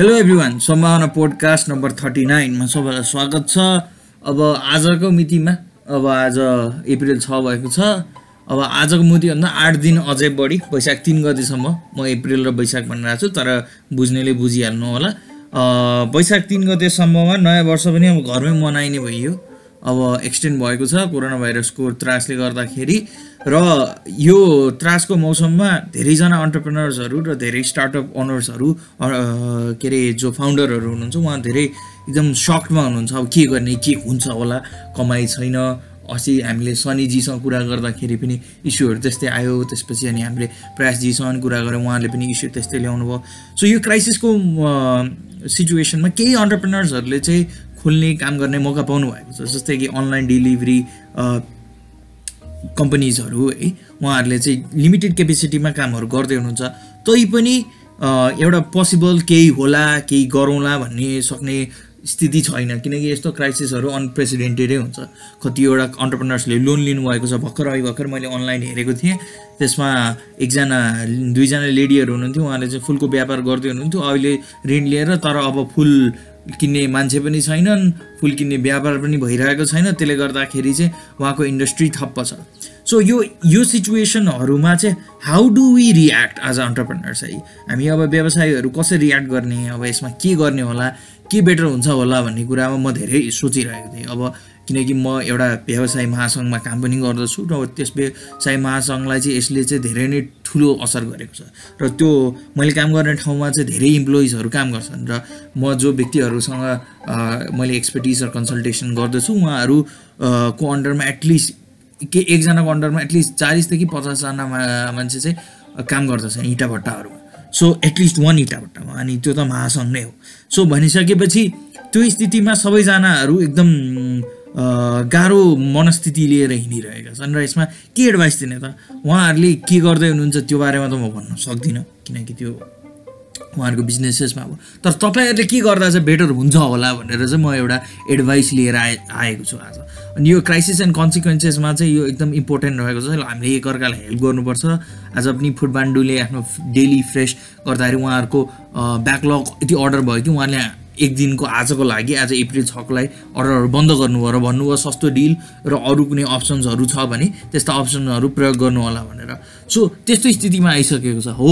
Hello everyone Sambhavana podcast number thirty नाइनमा सबैलाई स्वागत छ। अब आजको मितिमा अब आज अप्रिल छ भएको छ। अब आजको मितिभन्दा आठ दिन अझै बढी वैशाख तिन गतिसम्म म अप्रिल र वैशाख भनिरहेको छु तर बुझ्नेले बुझिहाल्नु होला। वैशाख तिन गतेसम्ममा नयाँ वर्ष पनि अब घरमै मनाइने भइयो। अब एक्सटेन्ड भएको छ कोरोना भाइरसको त्रासले गर्दाखेरि। र यो त्रासको मौसममा धेरैजना अन्टरप्रेनर्सहरू र धेरै स्टार्टअप ओनर्सहरू के अरे जो फाउन्डरहरू हुनुहुन्छ उहाँ धेरै एकदम सक्डमा हुनुहुन्छ। अब के गर्ने के हुन्छ होला? कमाइ छैन। अस्ति हामीले सनीजीसँग कुरा गर्दाखेरि पनि इस्युहरू त्यस्तै आयो। त्यसपछि अनि हामीले प्रयासजीसँग कुरा गरेँ उहाँले पनि इस्यु त्यस्तै ल्याउनु भयो सो यो क्राइसिसको सिचुएसनमा केही अन्टरप्रेनर्सहरूले चाहिँ खोल्ने काम गर्ने मौका पाउनु भएको छ। जस्तै कि अनलाइन डेलिभरी कम्पनीजहरू है उहाँहरूले चाहिँ लिमिटेड क्यापेसिटीमा कामहरू गर्दै हुनुहुन्छ। तैपनि एउटा पोसिबल केही होला केही गरौँला भन्ने सक्ने स्थिति छैन। किनकि यस्तो क्राइसिसहरू अनप्रेसिडेन्टेडै हुन्छ। कतिवटा अन्टरप्रिनर्सले लोन लिनुभएको छ। भर्खर अहिले भर्खर मैले अनलाइन हेरेको थिएँ। त्यसमा एकजना दुईजना लेडीहरू हुनुहुन्थ्यो। उहाँले चाहिँ फुलको व्यापार गर्दै हुनुहुन्थ्यो। अहिले ऋण लिएर तर अब फुल किन्ने मान्छे पनि छैनन् फुल किन्ने व्यापार पनि भइरहेको छैन त्यसले गर्दाखेरि चाहिँ उहाँको इन्डस्ट्री ठप्प छ। सो यो यो सिचुएसनहरूमा चाहिँ how do we react as a entrepreneurs है? हामी अब व्यवसायीहरू कसरी रियाक्ट गर्ने अब यसमा के गर्ने होला के बेटर हुन्छ होला भन्ने कुरामा म धेरै सोचिरहेको थिएँ। अब किनकि म एउटा व्यवसाय महासङ्घमा काम पनि गर्दछु र त्यस व्यवसाय महासङ्घलाई चाहिँ यसले चाहिँ धेरै नै ठुलो असर गरेको छ। र त्यो मैले काम गर्ने ठाउँमा चाहिँ धेरै इम्प्लोइजहरू काम गर्छन् र म जो व्यक्तिहरूसँग मैले एक्सपर्टिज र कन्सल्टेसन गर्दछु उहाँहरू को अन्डरमा एटलिस्ट के एकजनाको अन्डरमा एटलिस्ट चालिसदेखि पचासजना मान्छे चाहिँ काम गर्दछ इँटा भट्टाहरूमा। सो एटलिस्ट वान इँटा भट्टामा। अनि त्यो त महासङ्घ नै हो। सो भनिसकेपछि त्यो स्थितिमा सबैजनाहरू एकदम गाह्रो मनस्थिति लिएर हिँडिरहेका छन् र यसमा के एडभाइस दिने त? उहाँहरूले के गर्दै हुनुहुन्छ त्यो बारेमा त म भन्न सक्दिनँ किनकि त्यो उहाँहरूको बिजनेसेसमा अब तर तपाईँहरूले के गर्दा चाहिँ बेटर हुन्छ होला भनेर चाहिँ म एउटा एडभाइस लिएर आए आएको छु आज। अनि यो क्राइसिस एन्ड कन्सिक्वेन्सेसमा चाहिँ यो एकदम इम्पोर्टेन्ट रहेको छ। हामीले एकअर्कालाई हेल्प गर्नुपर्छ। आज पनि फुडबान्डुले आफ्नो डेली फ्रेस गर्दाखेरि उहाँहरूको ब्याकलग यति अर्डर भयो कि उहाँले एक दिनको आजको लागि आज अप्रिल छकोलाई अर्डरहरू बन्द गर्नुभयो र भन्नुभयो सस्तो डिल र अरू कुनै अप्सन्सहरू छ भने त्यस्ता अप्सनहरू प्रयोग गर्नु होला भनेर। सो त्यस्तो स्थितिमा आइसकेको छ। हो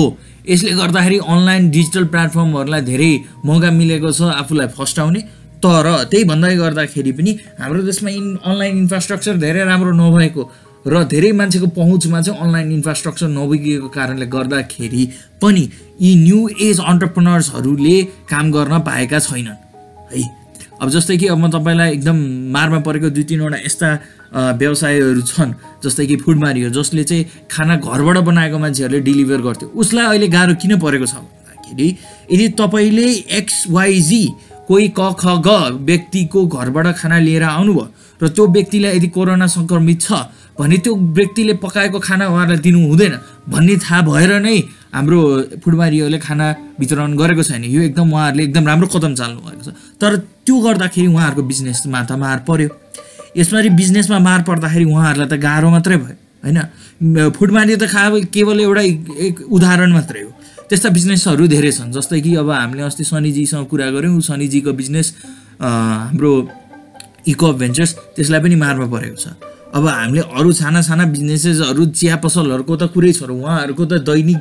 यसले गर्दाखेरि अनलाइन डिजिटल प्लेटफर्महरूलाई धेरै मौका मिलेको छ आफूलाई फस्टाउने। तर त्यही भन्दै गर्दाखेरि पनि हाम्रो देशमा इन अनलाइन इन्फ्रास्ट्रक्चर धेरै राम्रो नभएको र धेरै मान्छेको पहुँचमा चाहिँ अनलाइन इन्फ्रास्ट्रक्चर नपुगेको कारणले गर्दाखेरि पनि यी न्यु एज अन्टरप्रिनर्सहरूले काम गर्न पाएका छैनन्। है अब जस्तै कि अब म तपाईँलाई एकदम मारमा परेको दुई तिनवटा यस्ता व्यवसायहरू छन् जस्तै कि फुडमारी हो जसले चाहिँ खाना घरबाट बनाएको मान्छेहरूले डेलिभर गर्थ्यो। उसलाई अहिले गाह्रो किन परेको छ भन्दाखेरि यदि तपाईँले एक्सवाइजी कोही क ख ग व्यक्तिको घरबाट खाना लिएर आउनुभयो र त्यो व्यक्तिलाई यदि कोरोना सङ्क्रमित छ भने त्यो व्यक्तिले पकाएको खाना उहाँलाई दिनु हुँदैन। भन्ने थाहा भएर नै हाम्रो फुडबारीहरूले खाना वितरण गरेको छैन। यो एकदम उहाँहरूले एकदम राम्रो कदम चाल्नु भएको छ। तर त्यो गर्दाखेरि उहाँहरूको बिजनेसमा त मार पऱ्यो यसरी बिजनेसमा मार पर्दाखेरि उहाँहरूलाई त गाह्रो मात्रै भयो होइन? फुडमारी त खा केवल एउटा उदाहरण मात्रै हो। त्यस्ता बिजनेसहरू धेरै छन् जस्तै कि अब हामीले अस्ति सनीजीसँग कुरा गऱ्यौँ। सनीजीको बिजनेस हाम्रो इको भेन्चर्स त्यसलाई पनि मारमा परेको छ। अब हामीले अरू साना साना बिजनेसेसहरू चिया पसलहरूको त कुरै छ र उहाँहरूको त दैनिक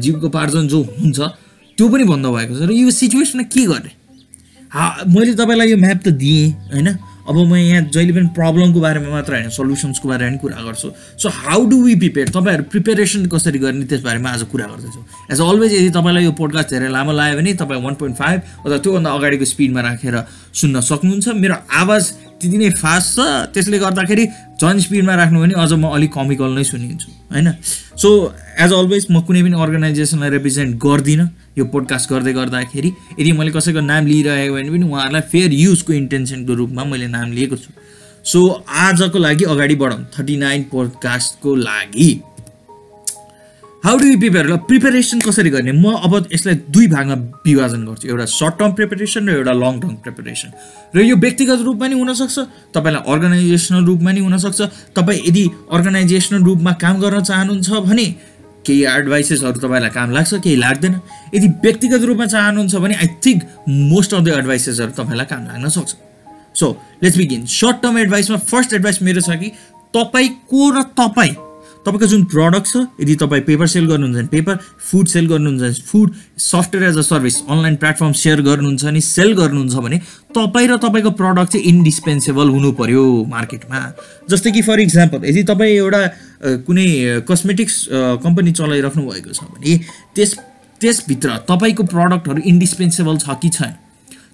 जीवकोपार्जन जो हुन्छ त्यो पनि बन्द भएको छ। र यो सिचुएसनमा के गर्ने? हा मैले तपाईँलाई यो म्याप त दिएँ होइन? अब म यहाँ जहिले पनि प्रब्लमको बारेमा मात्र होइन सल्युसन्सको बारेमा पनि कुरा गर्छु। So how do we prepare तपाईँहरू प्रिपेरेसन कसरी गर्ने त्यसबारेमा आज कुरा गर्दैछु। एज अलवेज यदि तपाईँलाई यो पोडकास्ट धेरै लामो लाग्यो भने तपाईँ वान पोइन्ट फाइभ अथवा त्योभन्दा अगाडिको स्पिडमा राखेर सुन्न सक्नुहुन्छ। मेरो आवाज त्यति नै फास्ट छ त्यसले गर्दाखेरि झन् स्पिडमा राख्नु भने अझ म अलिक कमिकल नै सुनिन्छु होइन? सो एज अलवेज म कुनै पनि अर्गनाइजेसनलाई रिप्रेजेन्ट गर्दिनँ। यो पोडकास्ट गर्दै गर्दाखेरि यदि मैले कसैको नाम लिइरहेको भने पनि उहाँहरूलाई फेयर युजको इन्टेन्सनको रूपमा मैले नाम लिएको छु। सो आजको लागि अगाडि बढौँ। थर्टी नाइन पोडकास्टको लागि। हाउ डु यु प्रिपेयर ल प्रिपेरेसन कसरी गर्ने? म अब यसलाई दुई भागमा विभाजन गर्छु। एउटा सर्ट टर्म प्रिपेरेसन र एउटा लङ टर्म प्रिपेरेसन र यो व्यक्तिगत रूपमा नि हुनसक्छ तपाईँलाई अर्गनाइजेसनल रूपमा नि हुनसक्छ। तपाईँ यदि अर्गनाइजेसनल रूपमा काम गर्न चाहनुहुन्छ भने केही एडभाइसेसहरू तपाईँलाई काम लाग्छ केही लाग्दैन। यदि व्यक्तिगत रूपमा चाहनुहुन्छ भने I think most of the एडभाइसेसहरू तपाईँलाई काम लाग्न सक्छ। So let's begin short term एडभाइसमा first advice मेरो छ कि तपाईँको र तपाईँ तपाईँको जुन प्रडक्ट छ यदि तपाईँ पेपर सेल गर्नुहुन्छ भने पेपर फुड सेल गर्नुहुन्छ भने food software as a service online platform share गर्नुहुन्छ भने सेल गर्नुहुन्छ भने तपाईँ र तपाईँको प्रडक्ट चाहिँ इन्डिस्पेन्सेबल हुनु पऱ्यो मार्केटमा जस्तै कि फर इक्जाम्पल यदि तपाईँ एउटा कुनै कस्मेटिक्स कम्पनी चलाइराख्नु भएको छ भने त्यस त्यसभित्र तपाईँको प्रडक्टहरू इन्डिस्पेन्सेबल छ कि छैन?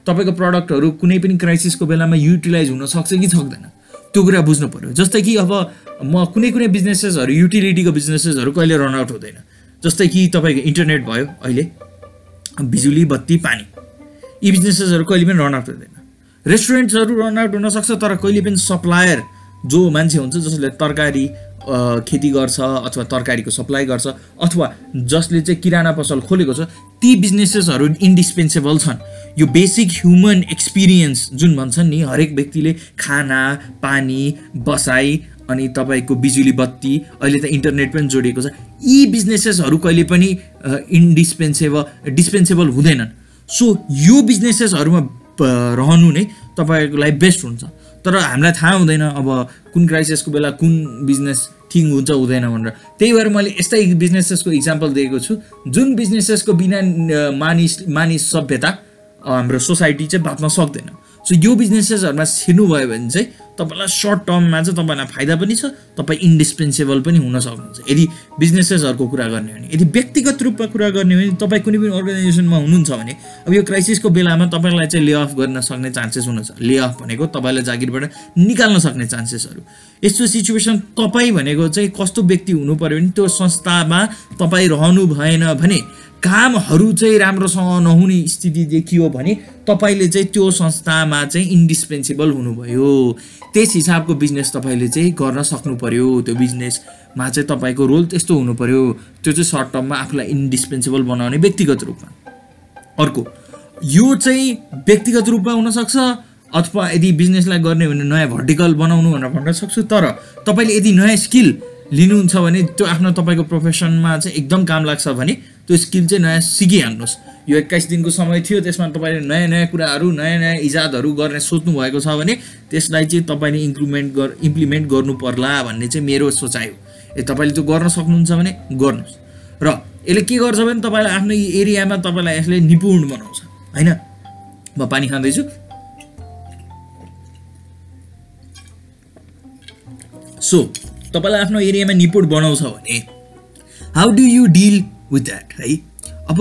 तपाईँको प्रडक्टहरू कुनै पनि क्राइसिसको बेलामा युटिलाइज हुनसक्छ कि सक्दैन? त्यो कुरा बुझ्नु पऱ्यो जस्तै कि अब म कुनै कुनै बिजनेसेसहरू युटिलिटीको बिजनेसेसहरू कहिले रनआउट हुँदैन। जस्तै कि तपाईँको इन्टरनेट भयो अहिले बिजुली बत्ती पानी। यी बिजनेसेसहरू कहिले पनि रनआउट हुँदैन। रेस्टुरेन्ट्सहरू रनआउट हुनसक्छ तर कहिले पनि सप्लायर जो मान्छे हुन्छ जसले तरकारी खेती गर्छ अथवा तरकारीको सप्लाई गर्छ अथवा जसले चाहिँ किराना पसल खोलेको छ ती बिजनेसेसहरू इन्डिस्पेन्सेबल छन्। यो बेसिक ह्युमन एक्सपिरियन्स जुन भन्छन् नि हरेक व्यक्तिले खाना पानी बसाइ अनि तपाईँको बिजुली बत्ती अहिले त इन्टरनेट पनि जोडिएको छ यी बिजनेसेसहरू कहिले पनि इन्डिस्पेन्सेबल डिस्पेन्सेबल हुँदैनन्। सो यो बिजनेसेसहरूमा रहनु नै तपाईँको लागि बेस्ट हुन्छ। तर हामीलाई थाहा हुँदैन अब कुन क्राइसिसको बेला कुन बिजनेस ठिक हुन्छ हुँदैन भनेर। त्यही भएर मैले यस्तै बिजनेसेसको इक्जाम्पल दिएको छु। जुन बिजनेसेसको बिना मानिस मानिस सभ्यता हाम्रो सोसाइटी चाहिँ बाँच्न सक्दैन। सो यो बिजनेसेसहरूमा छिर्नुभयो भने चाहिँ तपाईँलाई सर्ट टर्ममा चाहिँ तपाईँलाई फाइदा पनि छ तपाईँ इन्डिस्पेन्सेबल पनि हुन सक्नुहुन्छ। यदि बिजनेसेसहरूको कुरा गर्ने हो भने यदि व्यक्तिगत रूपमा कुरा गर्ने हो भने तपाईँ कुनै पनि अर्गनाइजेसनमा हुनुहुन्छ भने अब यो क्राइसिसको बेलामा तपाईँलाई चाहिँ ले अफ गर्न सक्ने चान्सेस हुनुहुन्छ ले अफ भनेको तपाईँलाई जागिरबाट निकाल्न सक्ने चान्सेसहरू यस्तो सिचुएसन तपाईँ भनेको चाहिँ कस्तो व्यक्ति हुनु पऱ्यो भने त्यो संस्थामा तपाईँ रहनु भएन भने कामहरू चाहिँ राम्रोसँग नहुने स्थिति देखियो भने तपाईँले चाहिँ त्यो संस्थामा चाहिँ इन्डिस्पेन्सेबल हुनुभयो। त्यस हिसाबको बिजनेस तपाईँले चाहिँ गर्न सक्नु पऱ्यो त्यो बिजनेसमा चाहिँ तपाईँको रोल त्यस्तो हुनु पऱ्यो त्यो चाहिँ सर्ट टर्ममा आफूलाई इन्डिस्पेन्सेबल बनाउने व्यक्तिगत रूपमा। अर्को यो चाहिँ व्यक्तिगत रूपमा हुनसक्छ अथवा यदि बिजनेसलाई गर्ने भने नयाँ भर्टिकल बनाउनु भनेर भन्न सक्छु तर तपाईँले यदि नयाँ स्किल लिनुहुन्छ भने त्यो आफ्नो तपाईँको प्रोफेसनमा चाहिँ एकदम काम लाग्छ भने त्यो स्किल चाहिँ नयाँ सिकिहाल्नुहोस्। यो एक्काइस दिनको समय थियो त्यसमा तपाईँले नयाँ नयाँ कुराहरू नयाँ नयाँ इजादहरू गर्ने सोच्नु भएको छ भने त्यसलाई चाहिँ तपाईँले इम्प्लिमेन्ट गर इम्प्लिमेन्ट गर्नु पर्ला भन्ने चाहिँ मेरो सोचाइ हो। ए तपाईँले त्यो गर्न सक्नुहुन्छ भने गर्नुहोस्। र यसले के गर्छ भने तपाईँलाई आफ्नो एरियामा तपाईँलाई यसले निपुण बनाउँछ होइन? म पानी खाँदैछु। सो तपाईँलाई आफ्नो एरियामा निपुण बनाउँछ भने how do you deal with that है अब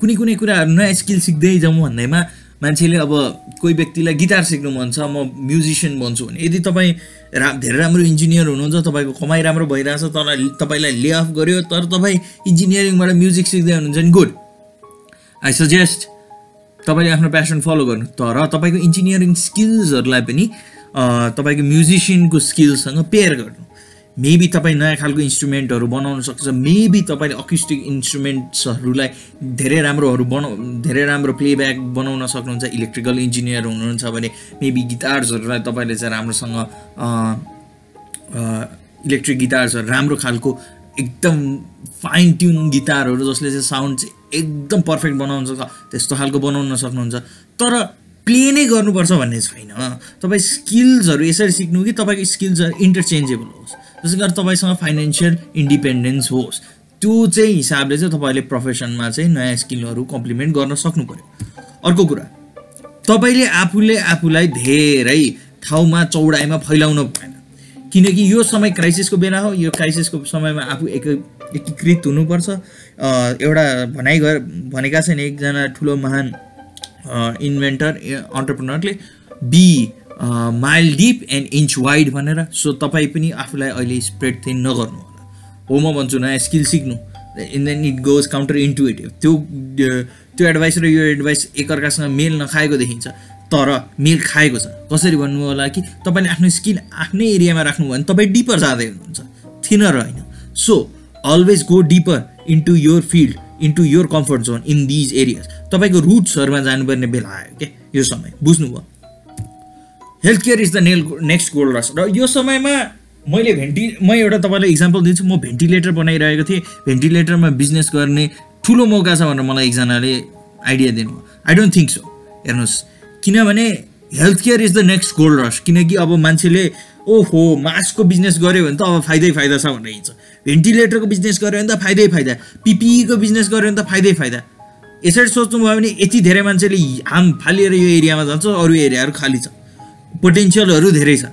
कुनै कुनै कुराहरू नयाँ स्किल सिक्दै जाउँ भन्दैमा मान्छेले अब कोही व्यक्तिलाई गिटार सिक्नु मन छ म म्युजिसियन भन्छु भने यदि तपाईँ रा धेरै राम्रो इन्जिनियर हुनुहुन्छ तपाईँको कमाइ राम्रो भइरहेछ तर तपाईँलाई ले अफ गर्यो तर तपाईँ इन्जिनियरिङबाट म्युजिक सिक्दै हुनुहुन्छ भने गुड आई सजेस्ट तपाईँले आफ्नो प्यासन फलो गर्नु तर तपाईँको इन्जिनियरिङ स्किल्सहरूलाई पनि तपाईँको म्युजिसियनको स्किल्ससँग पेयर गर्नु। मेबी तपाईँ नयाँ खालको इन्स्ट्रुमेन्टहरू बनाउन सक्छ. मेबी तपाईँले अक्युस्टिक इन्स्ट्रुमेन्ट्सहरूलाई धेरै राम्रोहरू बनाउ धेरै राम्रो प्लेब्याक बनाउन सक्नुहुन्छ इलेक्ट्रिकल इन्जिनियर हुनुहुन्छ भने मेबी गिटार्सहरूलाई तपाईँले चाहिँ राम्रोसँग इलेक्ट्रिक गिटार्सहरू राम्रो खालको एकदम फाइन ट्युन गिटारहरू जसले चाहिँ साउन्ड चाहिँ एकदम पर्फेक्ट बनाउन सक्छ त्यस्तो खालको बनाउन सक्नुहुन्छ. तर प्ले नै गर्नुपर्छ भन्ने छैन। तपाईँ स्किल्सहरू यसरी सिक्नु कि तपाईँको स्किल्सहरू इन्टरचेन्जेबल होस्। जसै गरी तपाईँसँग फाइनेन्सियल इन्डिपेन्डेन्स होस् त्यो चाहिँ हिसाबले चाहिँ तपाईँले प्रोफेसनमा चाहिँ नयाँ स्किलहरू कम्प्लिमेन्ट गर्न सक्नु पऱ्यो अर्को कुरा तपाईँले आफूले आफूलाई धेरै ठाउँमा चौडाइमा फैलाउनु भएन। किनकि यो समय क्राइसिसको बेला हो यो क्राइसिसको समयमा आफू एक एकीकृत हुनुपर्छ। एउटा भनाइ गर भनेका छन् एकजना ठुलो महान inventor अन्टरप्रिनरले be mile deep and inch wide भनेर। सो तपाईँ पनि आफूलाई अहिले स्प्रेड थिङ नगर्नु होला। हो म भन्छु नयाँ स्किल सिक्नु। In then it goes counter intuitive त्यो त्यो एडभाइस र यो एडभाइस एकअर्कासँग मेल नखाएको देखिन्छ। तर मेल खाएको छ। कसरी भन्नु होला कि तपाईँले आफ्नो स्किल आफ्नै एरियामा राख्नुभयो भने तपाईँ डिपर जाँदै हुनुहुन्छ। थिनर होइन। So always go deeper into your field into your comfort zone in these areas तपाईँको रुट्सहरूमा जानुपर्ने बेला आयो क्या यो समय। बुझ्नुभयो? Health care is the nail next gold rush र यो समयमा मैले भेन्टि म एउटा तपाईँलाई इक्जाम्पल दिन्छु। म भेन्टिलेटर बनाइरहेको थिएँ। भेन्टिलेटरमा बिजनेस गर्ने ठुलो मौका छ भनेर मलाई एकजनाले आइडिया दिनु आई डोन्ट थिङ्क सो हेर्नुहोस्। किनभने health care is the next gold rush किनकि अब मान्छेले ओहो मास्कको बिजनेस गऱ्यो भने त अब फाइदै फाइदा छ भनेर हिँड्छ। भेन्टिलेटरको बिजनेस गऱ्यो भने त फाइदै फाइदा। पिपिईको बिजनेस गऱ्यो भने त फाइदै फाइदा। यसरी सोच्नुभयो भने यति धेरै मान्छेले हाम फालिएर यो एरियामा जान्छ अरू एरियाहरू खाली छ। पोटेन्सियलहरू धेरै छ।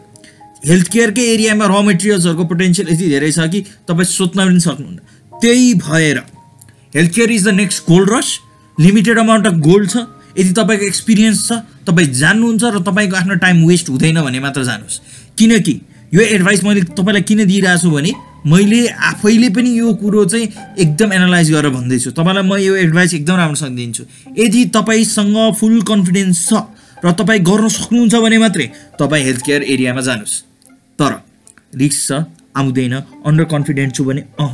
हेल्थ केयरकै एरियामा र मेटेरियल्सहरूको पोटेन्सियल यति धेरै छ कि तपाईँ सोच्न पनि सक्नुहुन्न। त्यही भएर health care is the next gold rush limited amount of gold छ। यदि तपाईँको एक्सपिरियन्स छ तपाईँ जान्नुहुन्छ र तपाईँको आफ्नो टाइम वेस्ट हुँदैन भने मात्र जानुहोस्। किनकि यो एडभाइस मैले तपाईँलाई किन दिइरहेको छु भने मैले आफैले पनि यो कुरो चाहिँ एकदम एनालाइज गरेर भन्दैछु। तपाईँलाई म यो एडभाइस एकदम राम्रोसँग दिन्छु। यदि तपाईँसँग फुल कन्फिडेन्स छ र तपाईँ गर्न सक्नुहुन्छ भने मात्रै तपाईँ हेल्थ केयर एरियामा जानुहोस्। तर रिक्स छ आउँदैन अन्डर कन्फिडेन्ट छु भने अह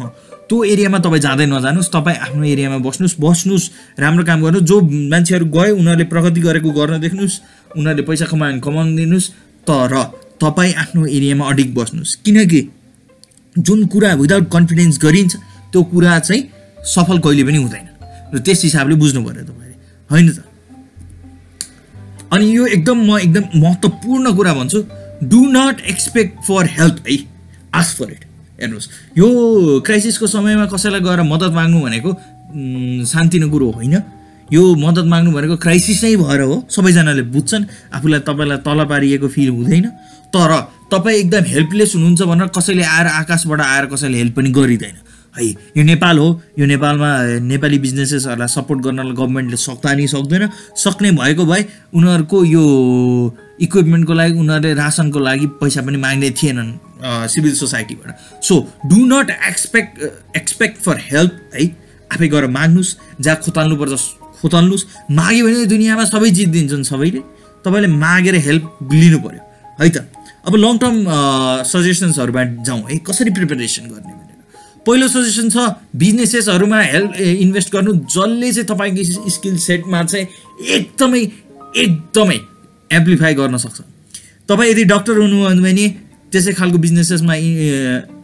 त्यो एरियामा तपाईँ जाँदै नजानुहोस् तपाईँ आफ्नो एरियामा बस्नुहोस् बस्नुहोस् राम्रो काम गर्नुहोस्। जो मान्छेहरू गयो उनीहरूले प्रगति गरेको गर्न देख्नुहोस् उनीहरूले पैसा कमायो भने कमाउनु दिनुहोस् तर तपाईँ आफ्नो एरियामा अडिक बस्नुहोस्। किनकि जुन कुरा विदाउट कन्फिडेन्स गरिन्छ त्यो कुरा चाहिँ सफल कहिले पनि हुँदैन। र त्यस हिसाबले बुझ्नु पऱ्यो तपाईँले। होइन त? अनि यो एकदम म एकदम महत्त्वपूर्ण कुरा भन्छु do not expect for help है। आस फर इट हेर्नुहोस् यो क्राइसिसको समयमा कसैलाई गएर मद्दत माग्नु भनेको शान्तिनो कुरो होइन। यो मद्दत माग्नु भनेको क्राइसिस नै भएर हो सबैजनाले बुझ्छन् आफूलाई तपाईँलाई तल पारिएको फिल हुँदैन। तर तपाईँ एकदम हेल्पलेस हुनुहुन्छ भनेर कसैले आएर आकाशबाट आएर कसैले हेल्प पनि गरिँदैन। है यो नेपाल हो यो नेपालमा नेपाली बिजनेसेसहरूलाई सपोर्ट गर्नलाई गभर्मेन्टले सक्दा नि सक्दैन। सक्ने भएको भए उनीहरूको यो इक्विपमेन्टको लागि उनीहरूले रासनको लागि पैसा पनि माग्ने थिएनन् civil सोसाइटीबाट so do not expect expect for help है आफै गएर माग्नुहोस् जहाँ खोताल्नुपर्छ खोताल्नुहोस् माग्यो भने दुनियाँमा सबै जितिदिन्छन् सबैले। तपाईँले मागेर हेल्प लिनु पऱ्यो है त? अब लङ टर्म सजेसन्सहरूमा जाउँ है कसरी प्रिपेरेसन गर्ने? पहिलो सजेसन छ बिजनेसेसहरूमा हेल्प इन्भेस्ट गर्नु। जसले चाहिँ तपाईँको स्किल सेटमा चाहिँ एकदमै एकदमै एम्प्लिफाई गर्न सक्छ। तपाईँ यदि डक्टर हुनुभयो भने त्यसै खालको बिजनेसेसमा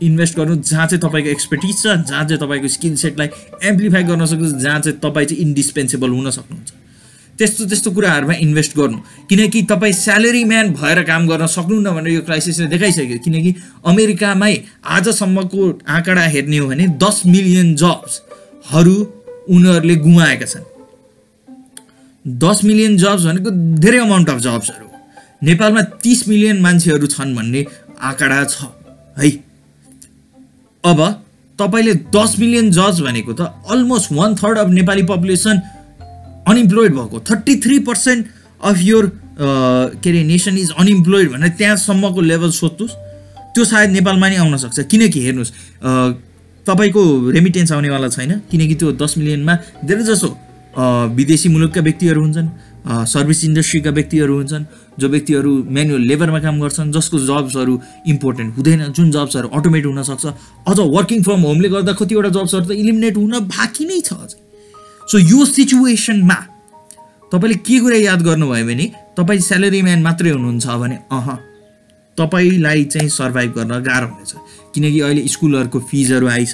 इन्भेस्ट गर्नु जहाँ चाहिँ तपाईँको एक्सपर्टिज छ जहाँ चाहिँ तपाईँको स्किल सेटलाई एम्प्लिफाई गर्न सक्छ जहाँ चाहिँ तपाईँ चाहिँ इन्डिस्पेन्सेबल हुन सक्नुहुन्छ। त्यस्तो त्यस्तो कुराहरूमा इन्भेस्ट गर्नु। किनकि तपाईँ स्यालेरी म्यान भएर काम गर्न सक्नुहुन्न भनेर यो क्राइसिसले देखाइसक्यो। किनकि अमेरिकामै आजसम्मको आँकडा हेर्ने हो भने दस मिलियन जब्सहरू उनीहरूले गुमाएका छन्। दस मिलियन जब्स भनेको धेरै अमाउन्ट अफ जब्सहरू नेपालमा तिस मिलियन मान्छेहरू छन् भन्ने आँकडा छ है? अब तपाईँले दस मिलियन जज भनेको त almost one third of Nepali population unemployed भएको. Thirty three percent of your के अरे नेसन इज अनइम्प्लोइड भनेर त्यहाँसम्मको लेभल सोध्नुहोस् त्यो सायद नेपालमा नै आउन सक्छ। किनकि हेर्नुहोस् तपाईँको रेमिटेन्स आउनेवाला छैन। किनकि त्यो दस मिलियनमा धेरै जसो विदेशी मुलुकका व्यक्तिहरू हुन्छन् सर्भिस इन्डस्ट्रीका व्यक्तिहरू हुन्छन् जो व्यक्तिहरू म्यानुअल लेबरमा काम गर्छन् जसको जब्सहरू इम्पोर्टेन्ट हुँदैन। जुन जब्सहरू अटोमेट हुनसक्छ अझ वर्किङ फ्रम होमले गर्दा कतिवटा जब्सहरू त इलिमिनेट हुन बाँकी नै छ अझै। सो यो सिचुएसनमा तपाईँले के कुरा याद गर्नुभयो भने तपाईँ स्यालेरी म्यान मात्रै हुनुहुन्छ भने अह तपाईँलाई चाहिँ सर्भाइभ गर्न गाह्रो हुनेछ। किनकि अहिले स्कुलहरूको फिजहरू आइछ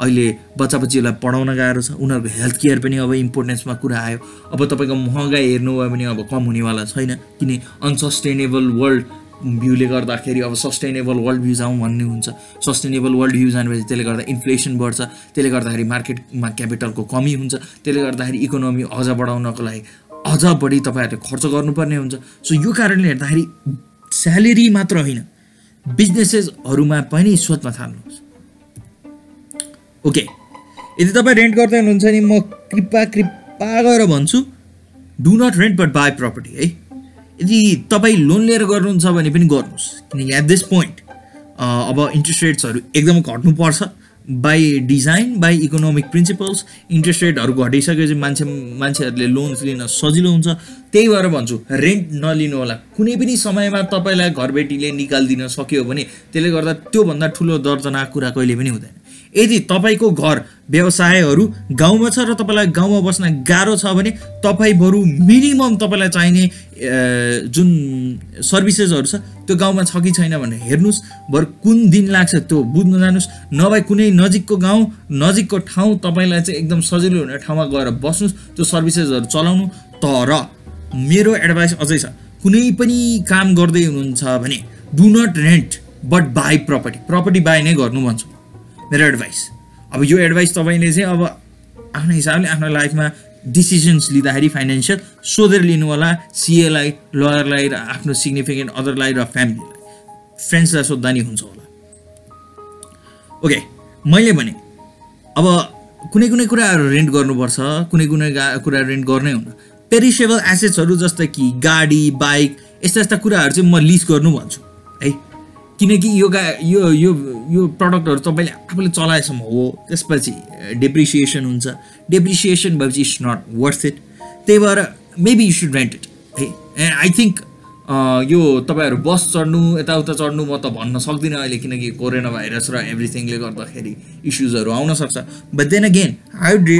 अहिले बच्चा बच्चीहरूलाई पढाउन गाह्रो छ उनीहरूको हेल्थ केयर पनि अब इम्पोर्टेन्समा कुरा आयो। अब तपाईँको महँगाई हेर्नुभयो भने अब कम हुनेवाला छैन किन अनसस्टेनेबल वर्ल्ड भ्यूले गर्दाखेरि अब सस्टेनेबल वर्ल्ड भ्यू जाउँ भन्ने हुन्छ। सस्टेनेबल वर्ल्ड भ्यू जानेपछि त्यसले गर्दा इन्फ्लेसन बढ्छ त्यसले गर्दाखेरि मार्केटमा क्यापिटलको कमी हुन्छ त्यसले गर्दाखेरि इकोनोमी अझ बढाउनको लागि अझ बढी तपाईँहरूले खर्च गर्नुपर्ने हुन्छ। सो यो कारणले हेर्दाखेरि स्यालेरी मात्र होइन बिजनेसेसहरूमा पनि सोध्न थाल्नुहोस्। ओके यदि तपाईँ रेन्ट गर्दै हुनुहुन्छ नि म कृपा कृपा गरेर भन्छु do not rent but buy property है? यदि तपाईँ लोन लिएर गर्नुहुन्छ भने पनि गर्नुहोस्। किनकि एट दिस पोइन्ट अब इन्ट्रेस्ट रेट्सहरू एकदम घट्नुपर्छ। By design by economic principles interest रेटहरू घटिसकेपछि मान्छे मान्छेहरूले लोन्स लिन सजिलो हुन्छ। त्यही भएर भन्छु रेन्ट नलिनु होला। कुनै पनि समयमा तपाईँलाई घरबेटीले निकालिदिन सक्यो भने त्यसले गर्दा त्योभन्दा ठुलो दर्जनाक कुरा कहिले पनि हुँदैन। यदि तपाईँको घर व्यवसायहरू गाउँमा छ र तपाईँलाई गाउँमा बस्न गाह्रो छ भने तपाईँ बरु मिनिमम तपाईँलाई चाहिने जुन सर्भिसेसहरू छ त्यो गाउँमा छ कि छैन भनेर हेर्नुहोस्। बरु कुन दिन लाग्छ त्यो बुझ्नु जानुहोस्। नभए कुनै नजिकको गाउँ नजिकको ठाउँ तपाईँलाई चाहिँ एकदम सजिलो हुने ठाउँमा गएर बस्नुहोस् त्यो सर्भिसेसहरू चलाउनु। तर मेरो एडभाइस अझै छ कुनै पनि काम गर्दै हुनुहुन्छ भने do not rent but buy property property buy नै गर्नु भन्छु। मेरो एडभाइस अब यो एडभाइस तपाईँले चाहिँ अब आफ्नो हिसाबले आफ्नो लाइफमा डिसिजन्स लिँदाखेरि फाइनेन्सियल सोधेर लिनु होला सिएलाई लयरलाई र आफ्नो सिग्निफिकेन्ट अदरलाई र फ्यामिलीलाई फ्रेन्ड्सलाई सोद्धा नि हुन्छ होला. ओके मैले भने अब कुनै कुनै कुराहरू रेन्ट गर्नुपर्छ कुनै कुनै कुरा रेन्ट गर्नै हुन्न। पेरिसेबल एसेट्सहरू जस्तै कि गाडी बाइक यस्ता यस्ता कुराहरू चाहिँ म लिज गर्नु भन्छु। है किनकि यो गा यो यो यो प्रडक्टहरू तपाईँले आफूले चलाएसम्म हो त्यसपछि डेप्रिसिएसन हुन्छ। डेप्रिसिएसन भएपछि इट्स नट वर्थ इट त्यही भएर maybe you should rent it है? एन्ड आई थिङ्क यो तपाईँहरू बस चढ्नु यताउता चढ्नु म त भन्न सक्दिनँ अहिले किनकि कोरोना भाइरस र एभ्रिथिङले गर्दाखेरि इस्युजहरू आउन सक्छ। बट देन अगेन आई रे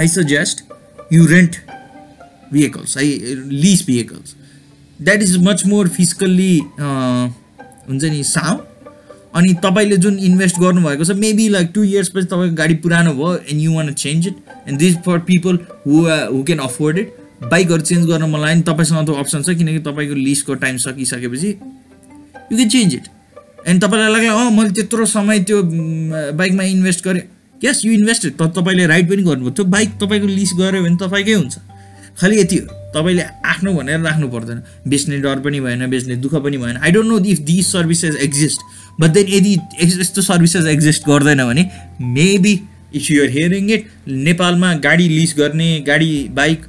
I suggest you rent vehicles है lease vehicles. That is much more physically हुन्छ नि साउन्ड अनि तपाईँले जुन इन्भेस्ट गर्नुभएको छ मेबी लाइक टु इयर्स पछि तपाईँको गाडी पुरानो भयो and you want change it and this for people who who can afford it बाइकहरू चेन्ज गर्न मलाई नि तपाईँसँग त अप्सन छ किनकि तपाईँको लिजको टाइम सकिसकेपछि you can change it and तपाईँलाई लाग्यो अँ मैले त्यत्रो समय त्यो बाइकमा इन्भेस्ट गरेँ. यस यु इन्भेस्टेड त तपाईँले राइड पनि गर्नुभयो। त्यो बाइक तपाईँको लिज गऱ्यो भने तपाईँकै हुन्छ। खालि यति हो। तपाईँले आफ्नो भनेर राख्नु पर्दैन। बेच्ने डर पनि भएन बेच्ने दुःख पनि भएन। I don't know if this services exist but then यदि यस- यस्तो सर्भिसेस एक्जिस्ट गर्दैन भने maybe if you're hearing it नेपालमा गाडी लिज गर्ने गाडी बाइक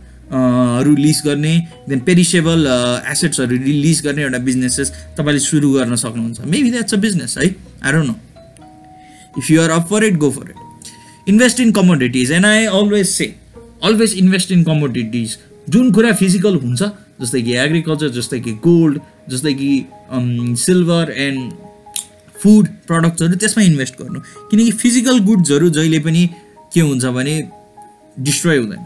हरू लिज गर्ने देन पेरिसेबल एसेट्सहरू लिज गर्ने एउटा बिजनेसेस तपाईँले सुरु गर्न सक्नुहुन्छ। मेबी द्याट्स अ बिजनेस है I don't know you are up for it go for it. Invest in commodities. And i always say always invest in commodities. जुन कुरा फिजिकल हुन्छ जस्तै कि एग्रिकल्चर जस्तै कि गोल्ड जस्तै कि सिल्भर एन्ड फुड प्रडक्ट्सहरू त्यसमा इन्भेस्ट गर्नु। किनकि फिजिकल गुड्सहरू जहिले पनि के हुन्छ भने डिस्ट्रोय हुँदैन।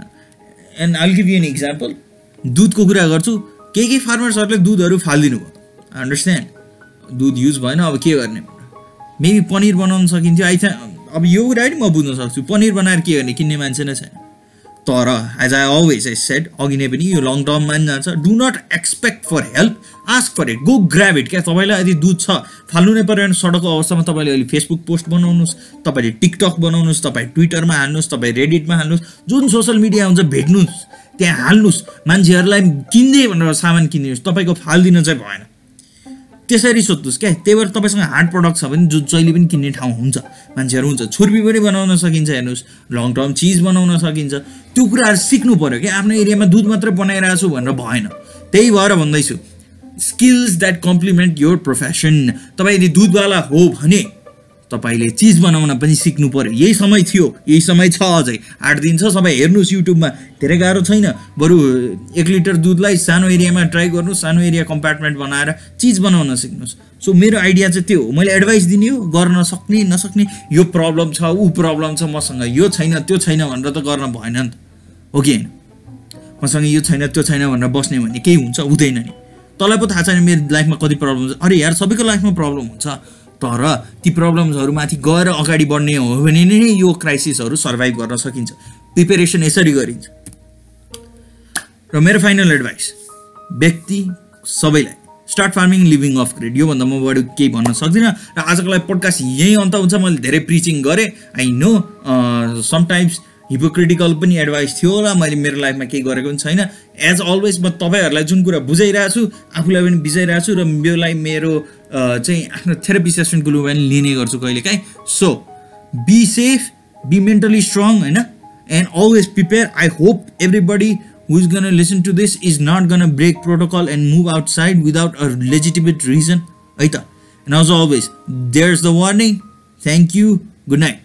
And I'll give you an example दुधको कुरा गर्छु केही केही फार्मर्सहरूले दुधहरू फालिदिनु भयो। अन्डरस्ट्यान्ड दुध युज भएन अब के गर्ने? मेबी पनिर बनाउन सकिन्थ्यो। आई अब यो कुरा पनि म बुझ्न सक्छु। पनिर बनाएर के गर्ने? किन्ने मान्छे नै छैन। तर as I always I said अघि नै पनि यो लङ टर्ममा पनि जान्छ do not expect for help ask for it go grab it क्या तपाईँलाई यदि दुध छ फाल्नु नै पऱ्यो भने सडकको अवस्थामा तपाईँले अहिले फेसबुक पोस्ट बनाउनुहोस् तपाईँले टिकटक बनाउनुहोस् तपाईँ ट्विटरमा हाल्नुहोस् तपाईँ रेडिटमा हाल्नुहोस् जुन सोसियल मिडिया हुन्छ भेट्नुहोस् त्यहाँ हाल्नुहोस्। मान्छेहरूलाई किन्दै भनेर सामान किनिदिनुहोस्। तपाईँको फालिदिन चाहिँ भएन। त्यसरी सोध्नुहोस् क्या त्यही भएर तपाईँसँग हार्ड प्रडक्ट छ भने जो जहिले पनि किन्ने ठाउँ हुन्छ मान्छेहरू हुन्छ छुर्पी पनि बनाउन सकिन्छ हेर्नुहोस् लङ टर्म चिज बनाउन सकिन्छ। त्यो कुराहरू सिक्नु पऱ्यो क्या आफ्नो एरियामा दुध मात्रै बनाइरहेको छु भनेर भएन। त्यही भएर भन्दैछु skills that complement your profession तपाईँ यदि दुधवाला हो भने तपाईँले चिज बनाउन पनि सिक्नु पऱ्यो यही समय थियो यही समय छ अझै। आठ दिन छ सबै हेर्नुहोस् युट्युबमा। धेरै गाह्रो छैन। बरु एक लिटर दुधलाई सानो एरियामा ट्राई गर्नुहोस् सानो एरिया कम्पार्टमेन्ट बनाएर चिज बनाउन सिक्नुहोस्। सो मेरो आइडिया चाहिँ त्यो हो। मैले एडभाइस दिने हो गर्न सक्ने नसक्ने यो प्रब्लम छ ऊ प्रब्लम छ मसँग यो छैन त्यो छैन भनेर त गर्न भएन नि त। हो कि होइन? मसँग यो छैन त्यो छैन भनेर बस्ने भने केही हुन्छ हुँदैन नि। तँलाई पो थाहा छैन मेरो लाइफमा कति प्रब्लम छ अरे यार सबैको लाइफमा प्रब्लम हुन्छ। तर ती प्रब्लम्सहरूमाथि गएर अगाडि बढ्ने हो भने नै यो क्राइसिसहरू सर्भाइभ गर्न सकिन्छ। प्रिपेरेसन यसरी गरिन्छ। र मेरो फाइनल एडभाइस व्यक्ति सबैलाई start farming living off grid योभन्दा म बढी केही भन्न सक्दिनँ र आजको लागि पोडकास्ट यहीँ अन्त हुन्छ। मैले धेरै प्रिचिङ गरेँ। आई नो समटाइम्स हिपोक्रिटिकल पनि एडभाइस थियो होला मैले मेरो लाइफमा केही गरेको पनि छैन एज अलवेज म तपाईँहरूलाई जुन कुरा बुझाइरहेको छु आफूलाई पनि बुझाइरहेको छु र योलाई मेरो अ, चाहिँ आफ्नो थेरापी सेसनको लु पनि लिने गर्छु कहिले काहीँ so be safe be mentally strong होइन and always prepare I hope everybody to listen to this is not going to break protocol and move outside without a legitimate reason. Aita. And as always, there's the warning. Thank you. Good night.